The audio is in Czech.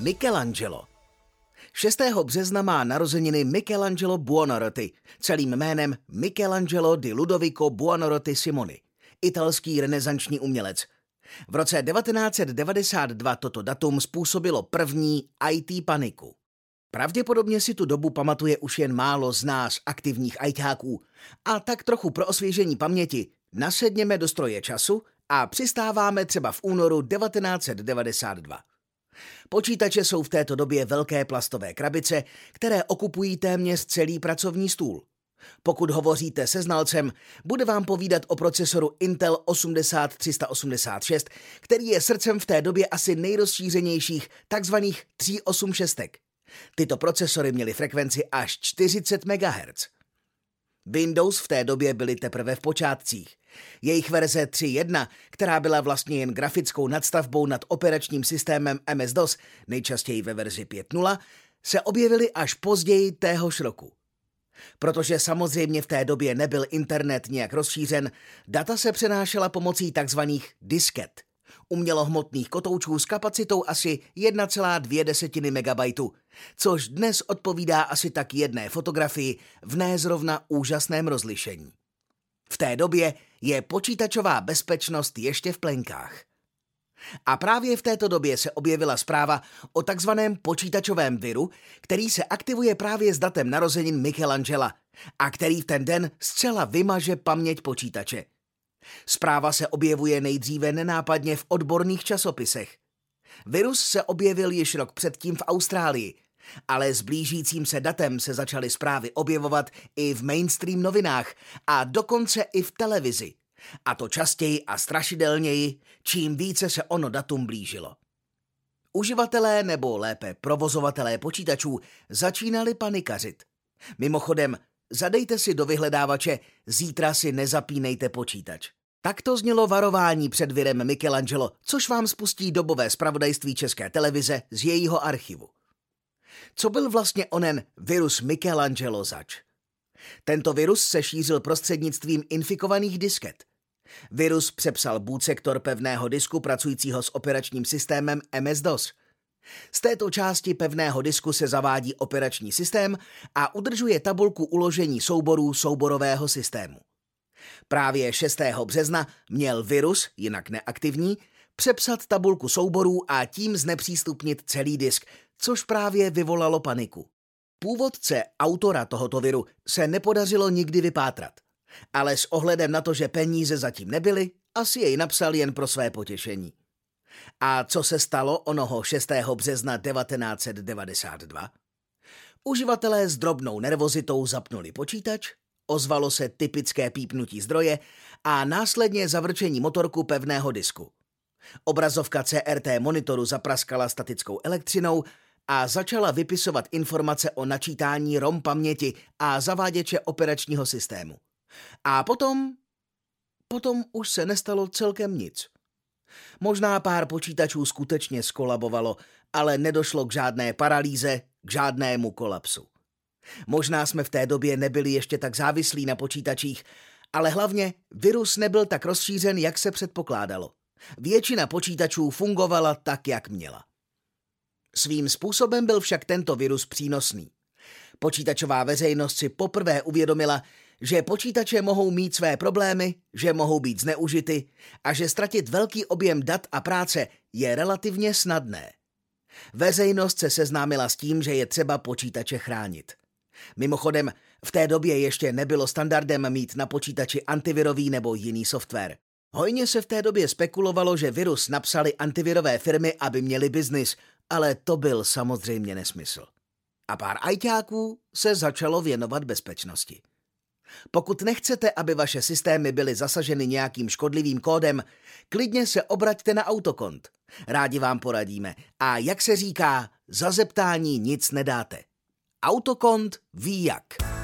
Michelangelo. 6. března má narozeniny Michelangelo Buonarroti, celým jménem Michelangelo di Ludovico Buonarroti Simoni, italský renesanční umělec. V roce 1992 toto datum způsobilo první IT paniku. Pravděpodobně si tu dobu pamatuje už jen málo z nás, aktivních ajťáků. A tak trochu pro osvěžení paměti nasedněme do stroje času a přistáváme třeba v únoru 1992. Počítače jsou v této době velké plastové krabice, které okupují téměř celý pracovní stůl. Pokud hovoříte se znalcem, bude vám povídat o procesoru Intel 80386, který je srdcem v té době asi nejrozšířenějších takzvaných 386. Tyto procesory měly frekvenci až 40 MHz. Windows v té době byly teprve v počátcích. Jejich verze 3.1, která byla vlastně jen grafickou nadstavbou nad operačním systémem MS-DOS, nejčastěji ve verzi 5.0, se objevily až později téhož roku. Protože samozřejmě v té době nebyl internet nějak rozšířen, data se přenášela pomocí tzv. disket, umělohmotných kotoučů s kapacitou asi 1,2 MB, což dnes odpovídá asi tak jedné fotografii v nezrovna úžasném rozlišení. V té době je počítačová bezpečnost ještě v plenkách. A právě v této době se objevila zpráva o takzvaném počítačovém viru, který se aktivuje právě s datem narozenin Michelangela a který v ten den zcela vymaže paměť počítače. Zpráva se objevuje nejdříve nenápadně v odborných časopisech. Virus se objevil již rok předtím v Austrálii – ale s blížícím se datem se začaly zprávy objevovat i v mainstream novinách a dokonce i v televizi. A to častěji a strašidelněji, čím více se ono datum blížilo. Uživatelé nebo lépe provozovatelé počítačů začínali panikařit. Mimochodem, zadejte si do vyhledávače zítra si nezapínejte počítač. Tak to znělo varování před virem Michelangelo, což vám spustí dobové zpravodajství České televize z jejího archivu. Co byl vlastně onen virus Michelangelo zač? Tento virus se šířil prostřednictvím infikovaných disket. Virus přepsal boot sektor pevného disku pracujícího s operačním systémem MS-DOS. Z této části pevného disku se zavádí operační systém a udržuje tabulku uložení souborů souborového systému. Právě 6. března měl virus, jinak neaktivní, přepsat tabulku souborů a tím znepřístupnit celý disk, což právě vyvolalo paniku. Původce autora tohoto viru se nepodařilo nikdy vypátrat, ale s ohledem na to, že peníze zatím nebyly, asi jej napsal jen pro své potěšení. A co se stalo onoho 6. března 1992? Uživatelé s drobnou nervozitou zapnuli počítač, ozvalo se typické pípnutí zdroje a následně zavrčení motorku pevného disku. Obrazovka CRT monitoru zapraskala statickou elektřinou a začala vypisovat informace o načítání ROM paměti a zaváděče operačního systému. A potom... Potom už se nestalo celkem nic. Možná pár počítačů skutečně skolabovalo, ale nedošlo k žádné paralýze, k žádnému kolapsu. Možná jsme v té době nebyli ještě tak závislí na počítačích, ale hlavně virus nebyl tak rozšířen, jak se předpokládalo. Většina počítačů fungovala tak, jak měla. Svým způsobem byl však tento virus přínosný. Počítačová veřejnost si poprvé uvědomila, že počítače mohou mít své problémy, že mohou být zneužity a že ztratit velký objem dat a práce je relativně snadné. Veřejnost se seznámila s tím, že je třeba počítače chránit. Mimochodem, v té době ještě nebylo standardem mít na počítači antivirový nebo jiný software. Hojně se v té době spekulovalo, že virus napsali antivirové firmy, aby měli biznis, ale to byl samozřejmě nesmysl. A pár ajťáků se začalo věnovat bezpečnosti. Pokud nechcete, aby vaše systémy byly zasaženy nějakým škodlivým kódem, klidně se obraťte na autokont. Rádi vám poradíme. A jak se říká, za zeptání nic nedáte. Autokont ví jak.